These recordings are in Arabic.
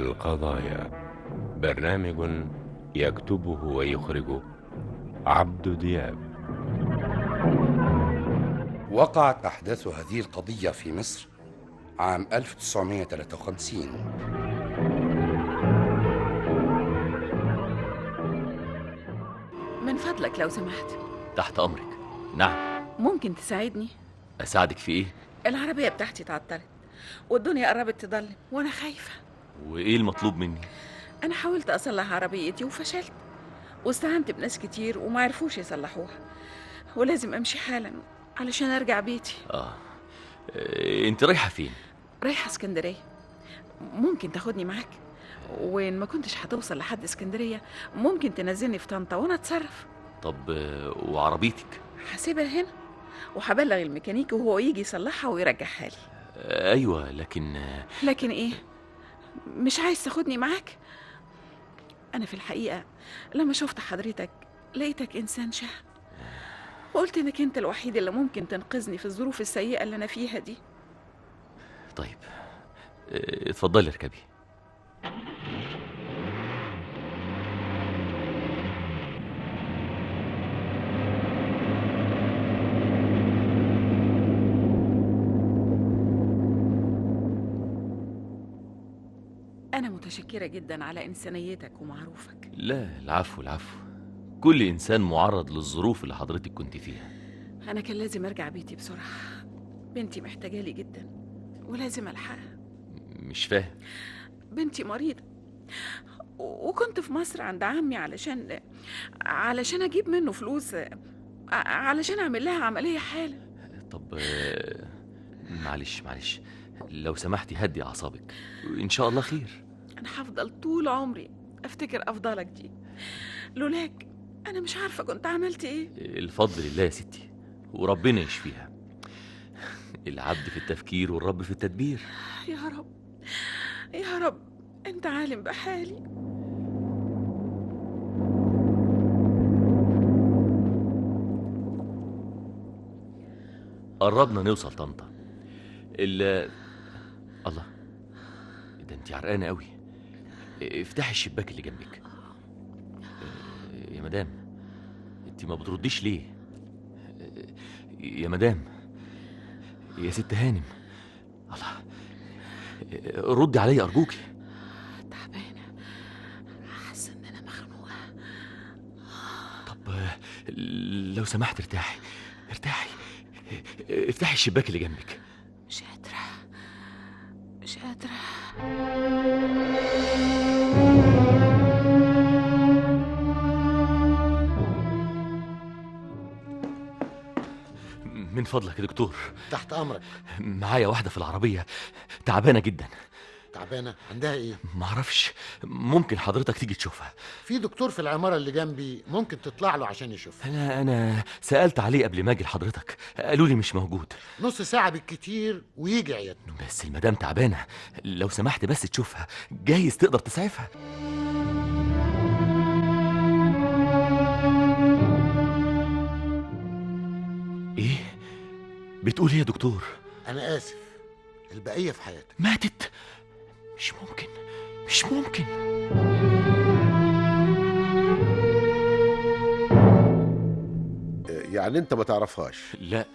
القضايا. برنامج يكتبه ويخرجه عبد دياب. وقعت أحداث هذه القضية في مصر عام 1953 من فضلك لو سمحت. تحت أمرك. نعم. ممكن تساعدني؟ أساعدك في إيه؟ العربية بتاعتي اتعطلت والدنيا قربت تضلم وأنا خايفة. وإيه المطلوب مني؟ أنا حاولت أصلح عربيتي وفشلت. واستعنت بناس كتير وما عرفوش يصلحوها. ولازم أمشي حالا علشان أرجع بيتي. آه. إيه، أنت رايحة فين؟ رايحة اسكندرية. ممكن تاخدني معاك؟ وإن ما كنتش هتوصل لحد اسكندرية ممكن تنزلني في طنطا وأنا أتصرف. طب آه، وعربيتك؟ هسيبها هنا وهبلغ الميكانيكي وهو يجي يصلحها ويرجعها لي. آه، أيوة لكن آه، لكن إيه؟ مش عايز تاخدني معاك؟ أنا في الحقيقة لما شفت حضرتك لقيتك إنسان شهم وقلت إنك أنت الوحيد اللي ممكن تنقذني في الظروف السيئة اللي أنا فيها دي. طيب اتفضلي اركبي. أنا متشكره جدا على إنسانيتك ومعروفك. لا العفو العفو. كل إنسان معرض للظروف اللي حضرتك كنت فيها. أنا كان لازم أرجع بيتي بسرعة. بنتي محتاجالي جدا ولازم ألحقها. مش فاهم. بنتي مريضة. وكنت في مصر عند عمي علشان علشان أجيب منه فلوس علشان أعمل لها عملية حالا. طب معلش معلش. لو سمحتي هدي أعصابك. إن شاء الله خير. أنا هفضل طول عمري أفتكر أفضلك دي. لولاك أنا مش عارفة كنت عملت إيه. الفضل لله يا ستي وربنا يشفيها. العبد في التفكير والرب في التدبير. يا رب يا رب أنت عالم بحالي. قربنا نوصل طنطا. ال الله ده انت عرقانة قوي افتحي الشباك اللي جنبك. يا مدام انت ما بترديش ليه؟ يا مدام يا ست هانم. الله ردي عليا ارجوكي تعبانة. حاسة ان أنا مخنوقة. طب لو سمحت ارتاحي ارتاحي. افتحي الشباك اللي جنبك. فضلك يا دكتور. تحت أمرك. معايا واحدة في العربية. تعبانة جدا. تعبانة؟ عندها إيه؟ معرفش ممكن حضرتك تيجي تشوفها. في دكتور في العمارة اللي جنبي ممكن تطلع له عشان يشوفها. أنا أنا سألت عليه قبل ما أجي لحضرتك. قالوا لي مش موجود. نص ساعة بالكتير ويجي عيادته. بس المدام تعبانة. لو سمحت بس تشوفها. جايز تقدر تسعفها. بتقول إيه يا دكتور؟ أنا آسف. البقية في حياتك. ماتت. مش ممكن. مش ممكن. يعني انت ما تعرفهاش؟ لا.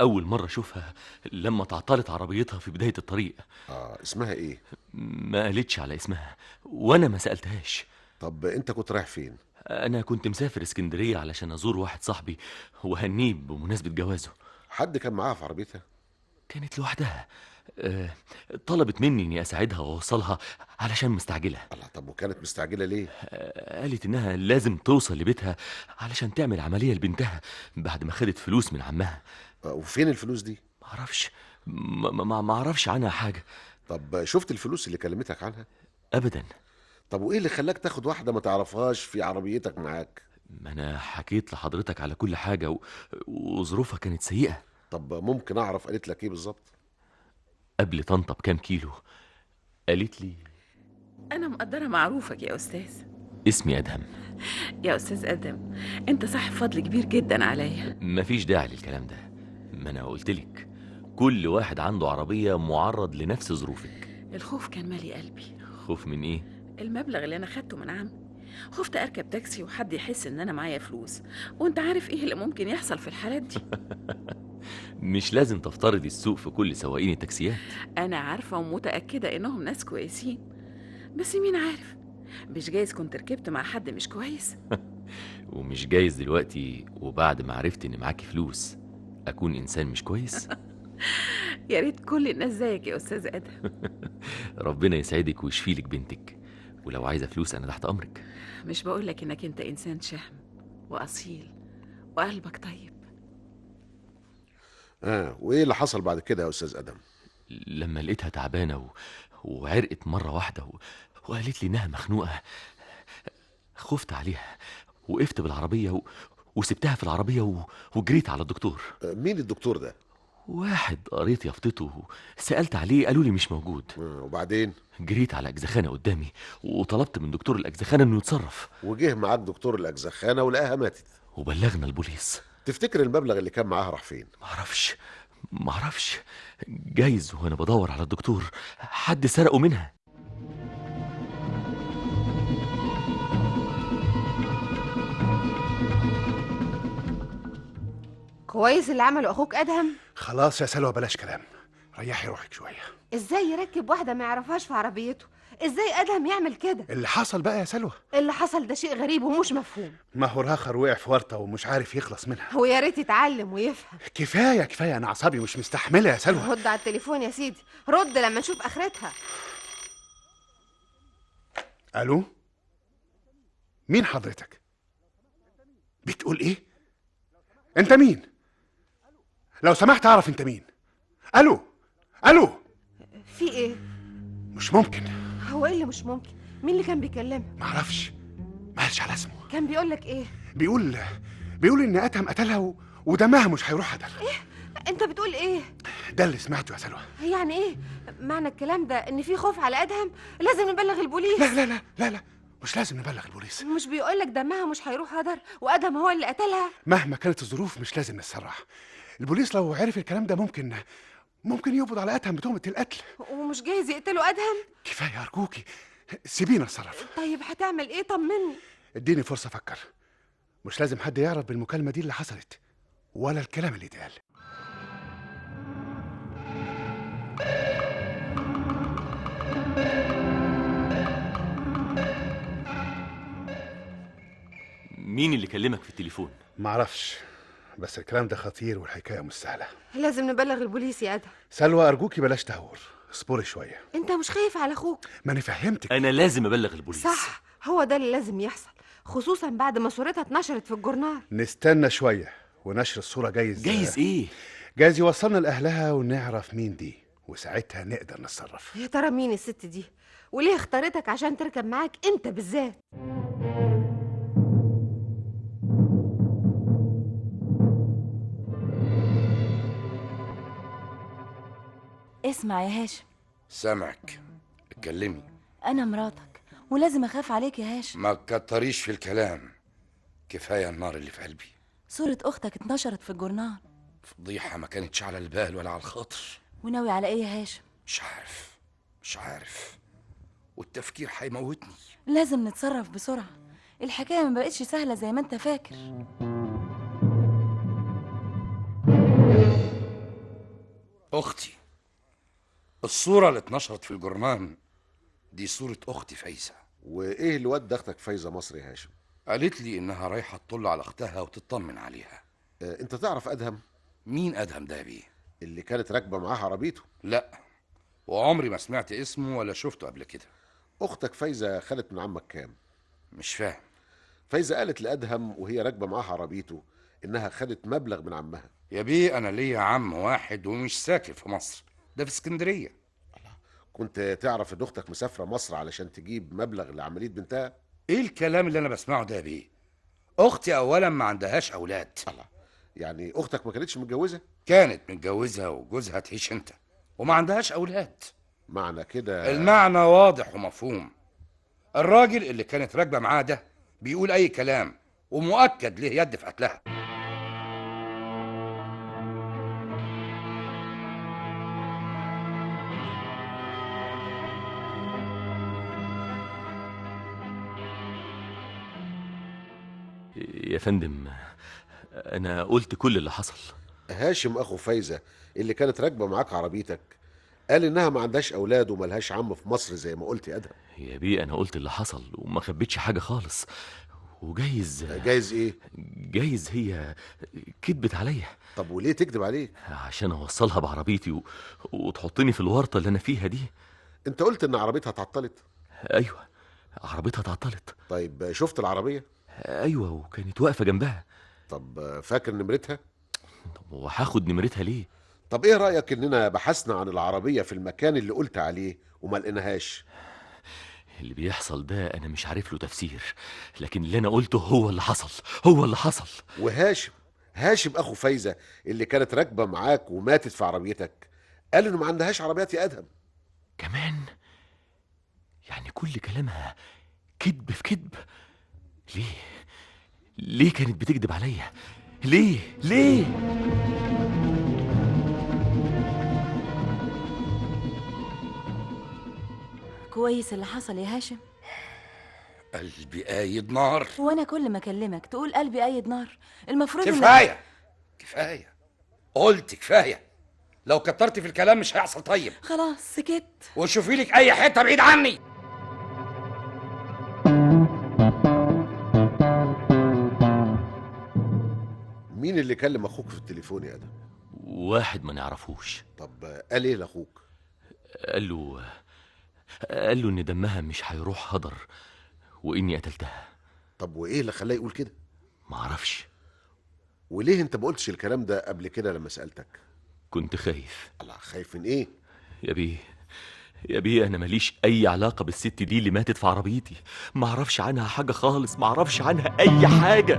أول مرة أشوفها لما تعطلت عربيتها في بداية الطريق. آه اسمها إيه؟ ما قالتش على اسمها. وأنا ما سألتهاش. طب أنت كنت رايح فين؟ أنا كنت مسافر اسكندرية علشان أزور واحد صاحبي وهنيه بمناسبة جوازه. حد كان معاها في عربيتها؟ كانت لوحدها. أه طلبت مني إني أساعدها وأوصلها علشان مستعجلة. الله طب وكانت مستعجلة ليه؟ أه قالت إنها لازم توصل لبيتها علشان تعمل عملية لبنتها بعد ما خدت فلوس من عمها. آه، وفين الفلوس دي؟ معرفش ما ما- ما أعرفش عنها حاجة. طب شفت الفلوس اللي كلمتك عنها؟ ابدا. طب وإيه اللي خلاك تاخد واحدة ما تعرفهاش في عربيتك معاك؟ ما أنا حكيت لحضرتك على كل حاجة و... وظروفها كانت سيئة. طب ممكن أعرف قالت لك إيه بالظبط؟ قبل طنطا بكام كيلو؟ قالت لي أنا مقدرة معروفك يا أستاذ. اسمي أدهم. يا أستاذ آدم أنت صاحب فضل كبير جدا عليا. مفيش داعي للكلام ده. ما أنا قلتلك كل واحد عنده عربية معرض لنفس ظروفك. الخوف كان مالي قلبي. خوف من إيه؟ المبلغ اللي أنا خدته من عمي. خفت أركب تاكسي وحد يحس إن أنا معايا فلوس. وأنت عارف إيه اللي ممكن يحصل في الحالات دي؟ مش لازم تفترضي السوق في كل سواقين التاكسيات. أنا عارفة ومتأكدة إنهم ناس كويسين. بس مين عارف؟ مش جايز كنت ركبت مع حد مش كويس. ومش جايز دلوقتي وبعد ما عرفت إن معاكي فلوس أكون إنسان مش كويس. يا ريت كل الناس زيك يا أستاذ ادهم ربنا يسعدك ويشفيلك بنتك. ولو عايزة فلوس أنا تحت أمرك. مش بقولك إنك أنت إنسان شهم وأصيل وقلبك طيب. آه وإيه اللي حصل بعد كده يا أستاذ أدم؟ لما لقيتها تعبانة و... وعرقت مرة واحدة و... وقالت لي إنها مخنوقة. خفت عليها. وقفت بالعربية و... وسبتها في العربية و... وجريت على الدكتور. آه، مين الدكتور ده؟ واحد قريت يافطته. سألت عليه قالوا لي مش موجود. وبعدين؟ جريت على أجزخانة قدامي وطلبت من دكتور الأجزخانة إنه يتصرف. وجه معاك دكتور الاجزخانه ولقاها ماتت. وبلغنا البوليس. تفتكر المبلغ اللي كان معاها راح فين؟ معرفش معرفش جايز وأنا بدور على الدكتور. حد سرقه منها. كويس اللي عمله أخوك أدهم؟ خلاص يا سلوى بلاش كلام. ريحي روحك شوية. إزاي يركب واحدة ما يعرفهاش في عربيته؟ إزاي أدهم يعمل كده؟ اللي حصل بقى يا سلوى اللي حصل ده شيء غريب ومش مفهوم. ما هو راخر وقع في ورطة ومش عارف يخلص منها. ويا ريت يتعلم ويفهم. كفاية كفاية أنا أعصابي مش مستحملة يا سلوى رد على التليفون يا سيدي. رد لما نشوف آخرتها. ألو؟ مين حضرتك؟ بتقول إيه؟ أنت مين؟ لو سمحت أعرف أنت مين. ألو ألو. في إيه؟ مش ممكن. هو إيه اللي مش ممكن؟ مين اللي كان بيكلمك؟ معرفش ما قالش على اسمه. كان بيقول لك إيه؟ بيقول بيقول إن أتهم قتلها و... ودمها مش هيروح هدر أنت بتقول إيه؟ ده اللي سمعته يا سلوى. يعني إيه؟ معنى الكلام ده إن في خوف على أدهم؟ لازم نبلغ البوليس. لا لا لا لا لا. مش لازم نبلغ البوليس. مش بيقول لك دمها مش هيروح هدر وأدهم هو اللي قتلها؟ مهما كانت الظروف مش لازم نتسرع البوليس لو عرف الكلام ده ممكن ممكن يقبض على اتهم بتهمة القتل. ومش جايز يقتلوا أدهم؟ كفاية أرجوكي سيبينا اتصرف طيب هتعمل إيه؟ طمني. اديني فرصة أفكر. مش لازم حد يعرف بالمكالمة دي اللي حصلت ولا الكلام اللي اتقال. مين اللي كلمك في التليفون؟ معرفش. بس الكلام ده خطير والحكاية مش سهلة. لازم نبلغ البوليس يا أدهم. سلوى أرجوكي بلاش تهور. اصبري شوية. أنت مش خايف على أخوك؟ ما أنا فهمتك. أنا لازم أبلغ البوليس. صح هو ده اللي لازم يحصل خصوصا بعد ما صورتها اتنشرت في الجورنال. نستنى شوية ونشر الصورة جايز. جايز إيه؟ جايز يوصلنا لأهلها ونعرف مين دي وساعتها نقدر نتصرف. يا ترى مين الست دي؟ وليه اختارتك عشان تركب معاك أنت بالذات؟ اسمع يا هاشم. سامعك. اتكلمي. أنا مراتك ولازم أخاف عليك يا هاشم. ما تكتريش في الكلام. كفاية النار اللي في قلبي. صورة أختك اتنشرت في الجورنال. فضيحة ما كانتش على البال ولا على الخاطر. وناوي على إيه يا هاشم؟ مش عارف مش عارف. والتفكير هيموتني. لازم نتصرف بسرعة. الحكاية ما بقتش سهلة زي ما أنت فاكر. أختي الصورة اللي اتنشرت في الجرنان دي صورة أختي فايزة. وإيه اللي ودى أختك فايزة مصر يا هاشم؟ قالت لي إنها رايحة تطل على أختها وتطمن عليها. آه، أنت تعرف أدهم؟ مين أدهم ده بيه؟ اللي كانت راكبة معاه عربيته. لا وعمري ما سمعت اسمه ولا شفته قبل كده. أختك فايزة خدت من عمك كام؟ مش فاهم. فايزة قالت لأدهم وهي راكبة معاه عربيته إنها خدت مبلغ من عمها. يا بيه أنا ليا عم واحد ومش ساكن في مصر. ده في اسكندرية. كنت تعرف ان أختك مسافرة مصر علشان تجيب مبلغ لعملية بنتها؟ إيه الكلام اللي أنا بسمعه ده يا بيه؟ أختي اولا ما عندهاش أولاد. يعني أختك ما كانتش متجوزة؟ كانت متجوزها وجوزها تعيش انت وما عندهاش أولاد. معنى كده المعنى واضح ومفهوم. الراجل اللي كانت راكبة معاه ده بيقول أي كلام ومؤكد ليه يد في قتلها. يا فندم أنا قلت كل اللي حصل. هاشم أخو فايزة اللي كانت راكبة معاك عربيتك قال إنها ما عندهاش أولاد وملهاش عم في مصر زي ما قلت يا أدهم. يا بيه أنا قلت اللي حصل وما خبيتش حاجة خالص. وجايز جايز إيه؟ جايز هي كدبت عليا. طب وليه تكذب عليك عشان أوصلها بعربيتي و... وتحطني في الورطة اللي أنا فيها دي. أنت قلت إن عربيتها اتعطلت. أيوه عربيتها اتعطلت. طيب شفت العربية؟ أيوه وكانت واقفة جنبها. طب فاكر نمرتها؟ طب وهاخد نمرتها ليه؟ طب إيه رأيك إننا بحثنا عن العربية في المكان اللي قلت عليه وما لقيناهاش؟ اللي بيحصل ده أنا مش عارف له تفسير لكن اللي أنا قلته هو اللي حصل هو اللي حصل. وهاشم هاشم أخو فايزة اللي كانت راكبة معاك وماتت في عربيتك قال إنه ما عندهاش عربيات يا أدهم. كمان؟ يعني كل كلامها كذب في كذب. ليه؟ ليه كانت بتكذب عليا؟ ليه؟ ليه؟ كويس اللي حصل يا هاشم. قلبي قايد نار. وأنا كل ما أكلمك تقول قلبي ايد نار. المفروض كفاية! كفاية! قلت كفاية! لو كترت في الكلام مش هيحصل طيب. خلاص سكت. وشوفي لك أي حتة بعيد عني! مين اللي كلم أخوك في التليفون يا ادهم واحد ما نعرفوش. طب قال إيه لأخوك؟ قال له قال له إن دمها مش هيروح هدر وإني قتلتها. طب وإيه اللي خلاه يقول كده؟ معرفش وليه أنت ما قلتش الكلام ده قبل كده لما سألتك؟ كنت خايف. الله خايف من إيه؟ يا بيه يا بيه أنا ماليش أي علاقة بالست دي اللي ماتت في عربيتي. معرفش عنها حاجة خالص معرفش عنها أي حاجة.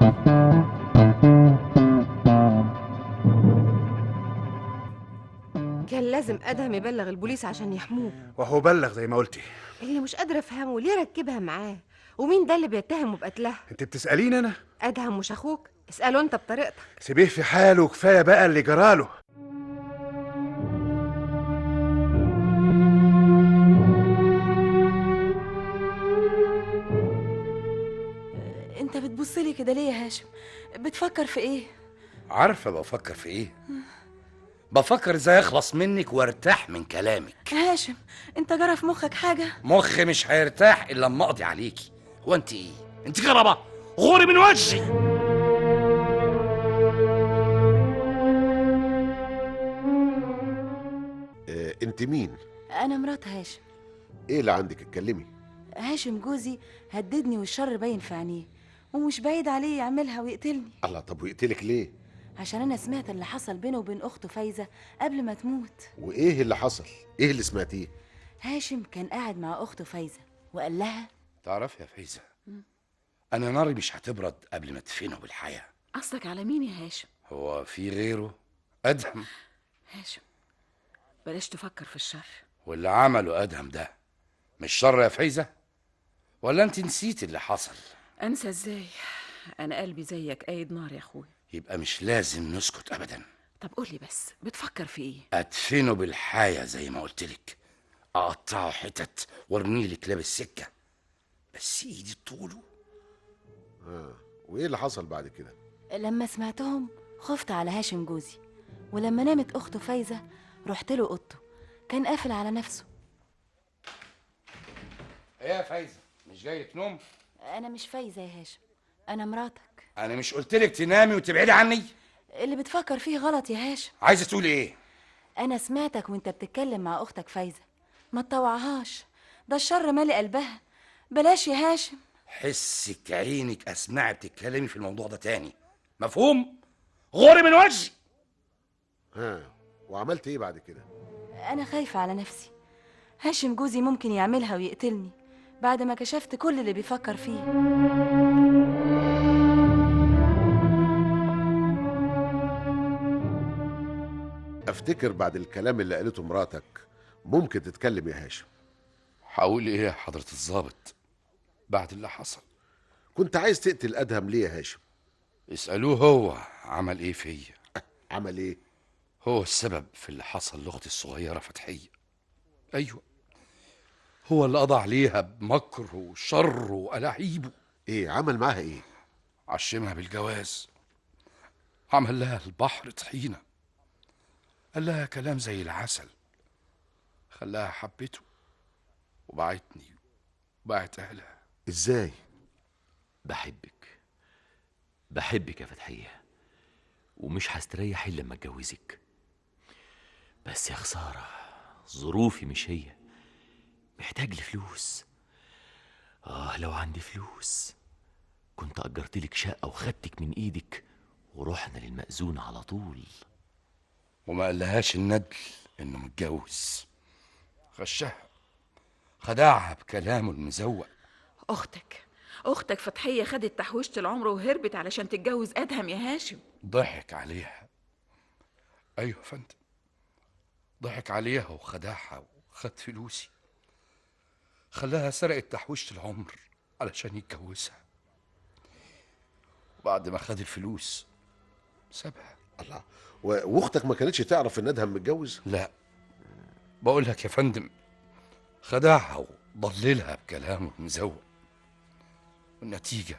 لازم أدهم يبلغ البوليس عشان يحموه. وهو بلغ زي ما قلتي. اللي مش قادره أفهمه ليه ركبها معاه؟ ومين ده اللي بيتهمه بقتلها أنت بتسأليني أنا؟ أدهم مش أخوك. اسأله أنت بطريقتك. سيبيه في حاله كفايه بقى اللي جراله. أنت بتبصلي كده ليه يا هاشم؟ بتفكر في إيه؟ عارفة بفكر في إيه؟ بفكر إزاي اخلص منك وأرتاح من كلامك. هاشم أنت جرى في مخك حاجة؟ مخي مش هيرتاح إلا لما أقضي عليكي هو أنت إيه؟ أنت كربه غوري من وجهي. آه أنت مين؟ أنا مرات هاشم. إيه اللي عندك؟ اتكلمي. هاشم جوزي هددني والشر باين في عينيه ومش بعيد عليه يعملها ويقتلني. الله طب ويقتلك ليه؟ عشان أنا سمعت اللي حصل بينه وبين أخته فايزة قبل ما تموت. وإيه اللي حصل؟ إيه اللي سمعتيه؟ هاشم كان قاعد مع أخته فايزة وقال لها تعرف يا فايزة أنا ناري مش هتبرد قبل ما تدفنه بالحياة. قصدك على مين يا هاشم؟ هو في غيره؟ أدهم. هاشم بلاش تفكر في الشر. واللي عمله أدهم ده مش شر يا فايزة؟ ولا أنت نسيت اللي حصل؟ أنسى إزاي؟ أنا قلبي زيك قايد نار يا أخوي. يبقى مش لازم نسكت ابدا. طب قولي بس بتفكر في إيه؟ أدفنه بالحياة زي ما قلت لك. أقطعه حتت وارميه لك لاب السكة. بس إيدي طوله آه وإيه اللي حصل بعد كده؟ لما سمعتهم خفت على هاشم جوزي ولما نامت أخته فايزة رحت له أوضته. كان قافل على نفسه. إيه يا فايزة؟ مش جاي لك نوم؟ أنا مش فايزة يا هاشم أنا مراتك. أنا مش قلت لك تنامي وتبعدي عني؟ اللي بتفكر فيه غلط يا هاشم عايزة تقولي إيه؟ أنا سمعتك وأنت بتتكلم مع أختك فايزة. ما تطوعهاش. ده الشر مالي قلبها بلاش يا هاشم حسك عينك أسمعي بتتكلمي في الموضوع ده تاني. مفهوم؟ غوري من وجهي. ها وعملت إيه بعد كده؟ أنا خايفة على نفسي. هاشم جوزي ممكن يعملها ويقتلني بعد ما كشفت كل اللي بيفكر فيه. افتكر بعد الكلام اللي قالته مراتك ممكن تتكلم يا هاشم؟ هقول إيه يا حضرة الضابط؟ بعد اللي حصل. كنت عايز تقتل أدهم ليه يا هاشم؟ اسألوه هو عمل إيه فيا. عمل إيه؟ هو السبب في اللي حصل لأختي الصغيرة فتحية. أيوه. هو اللي قضى عليها بمكر وشر والاعيبه إيه عمل معاها إيه؟ عشمها بالجواز. عمل لها البحر طحينة. قال لها كلام زي العسل. خلاها حبته وبعتني وبعت أهلها. إزاي؟ بحبك. بحبك يا فتحية. ومش هستريح إلا لما أتجوزك. بس يا خسارة ظروفي مش هي. محتاج لفلوس آه لو عندي فلوس. كنت أجرت لك شقة وخدتك من إيدك ورحنا للمأذون على طول. وما قالهاش الندل إنه متجوز. غشها. خدعها بكلامه المزوق. أختك أختك فتحية خدت تحويشة العمر وهربت علشان تتجوز أدهم يا هاشم. ضحك عليها. أيوه يا فندم. ضحك عليها وخدعها وخد فلوسي. خلاها سرقت تحويشة العمر علشان يتجوزها. وبعد ما خد الفلوس سابها. الله. واختك ما كانتش تعرف ان ادهم متجوز؟ لا. بقول لك يا فندم خدعها وضللها بكلامه المزوق والنتيجة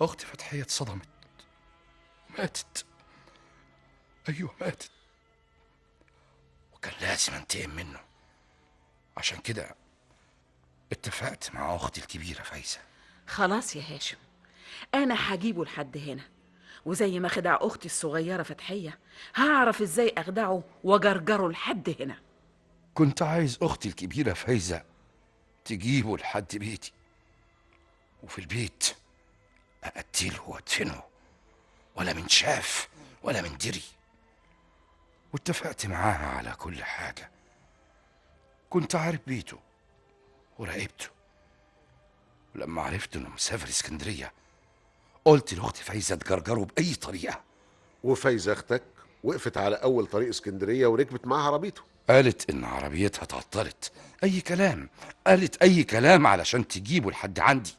أختي فتحية اتصدمت. ماتت. أيوة ماتت. وكان لازم أنتقم منه. عشان كده اتفقت مع أختي الكبيرة فايزة. خلاص يا هاشم أنا هجيبه لحد هنا. وزي ما خدع أختي الصغيرة فتحية هعرف إزاي أخدعه وأجرجره لحد هنا. كنت عايز أختي الكبيرة فايزة تجيبه لحد بيتي وفي البيت أقتله وأدفنه ولا من شاف ولا من دري. واتفقت معاها على كل حاجة. كنت عارف بيته وراقبته ولما عرفت إنه مسافر إسكندرية قلت لأختي فايزة تجرجره بأي طريقة. وفايزة أختك وقفت على أول طريق اسكندرية وركبت معاها عربيته. قالت إن عربيتها اتعطلت أي كلام؟ قالت أي كلام علشان تجيبه لحد عندي.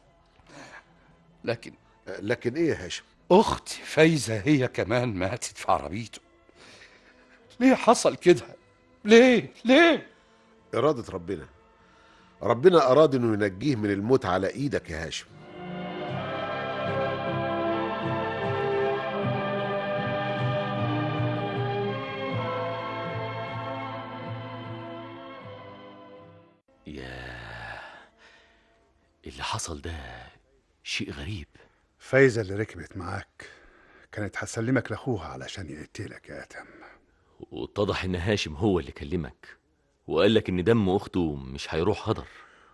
لكن لكن إيه يا هاشم؟ أختي فايزة هي كمان ماتت في عربيته. ليه حصل كده؟ ليه؟ ليه؟ إرادة ربنا. ربنا أراد إنه ينجيه من الموت على إيدك يا هاشم. اللي حصل ده شيء غريب. فايزة اللي ركبت معاك. كانت هتسلمك لأخوها علشان يقتلك يا ادهم واتضح إن هاشم هو اللي كلمك وقال لك إن دم أخته مش هيروح هدر.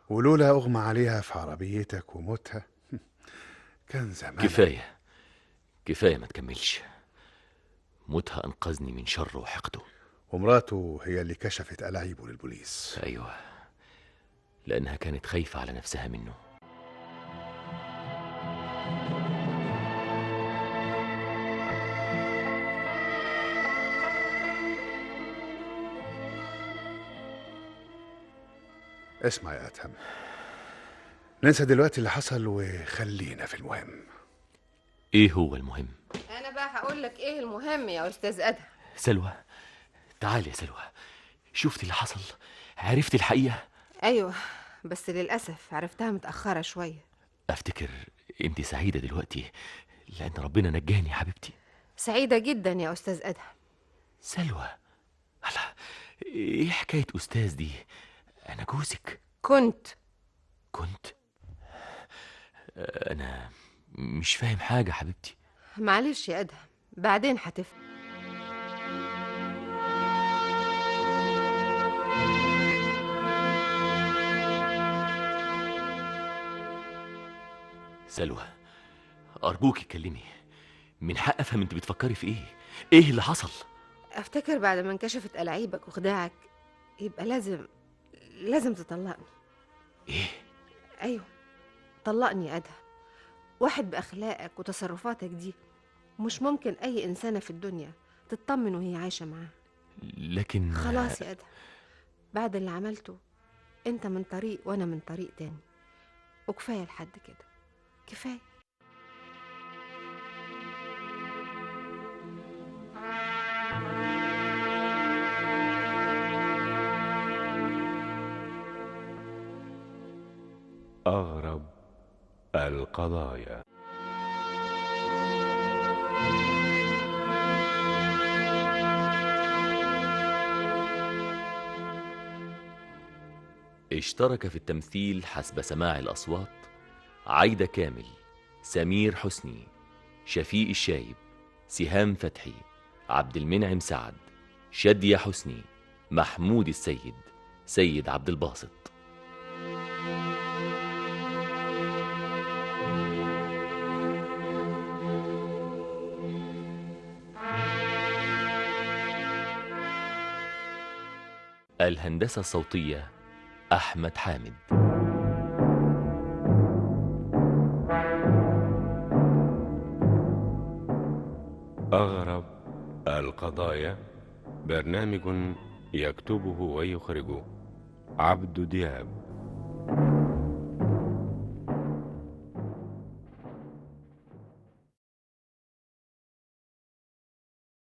ولولا أغمى عليها في عربيتك وموتها كان زمان كفاية. كفاية ما تكملش. موتها أنقذني من شر وحقده. ومراته هي اللي كشفت ألاعيبه للبوليس. أيوه. لأنها كانت خايفة على نفسها منه. اسمع يا أدهم. ننسى دلوقتي اللي حصل وخلينا في المهم. إيه هو المهم؟ أنا بقى هقول لك إيه المهم يا أستاذ أدهم. سلوى تعالي يا سلوى. شفتي اللي حصل؟ عرفتي الحقيقة؟ أيوه بس للأسف عرفتها متأخرة شوية. أفتكر انت سعيدة دلوقتي لأن ربنا نجاني يا حبيبتي. سعيدة جدا يا أستاذ أدهم. سلوى هلا إيه حكاية أستاذ دي؟ أنا جوزك. كنت. كنت؟ أنا مش فاهم حاجة حبيبتي. معلش يا أدهم بعدين هتفهم. سلوى أرجوك اتكلمي من حق أفهم أنت بتفكري في إيه؟ إيه اللي حصل؟ أفتكر بعد ما انكشفت ألاعيبك وخداعك يبقى لازم لازم تطلقني. إيه؟ أيوه طلقني يا أدهم. واحد بأخلاقك وتصرفاتك دي مش ممكن أي إنسانة في الدنيا تطمن وهي عايشة معاه. لكن خلاص يا أدهم. بعد اللي عملته أنت من طريق وأنا من طريق تاني. وكفاية لحد كده. كفاية. أغرب القضايا. اشترك في التمثيل حسب سماع الأصوات عايدة كامل سمير حسني شفيق الشايب سهام فتحي عبد المنعم سعد شادية حسني محمود السيد سيد عبد الباسط. الهندسة الصوتية أحمد حامد. القضايا برنامج يكتبه ويخرجه عبد دياب.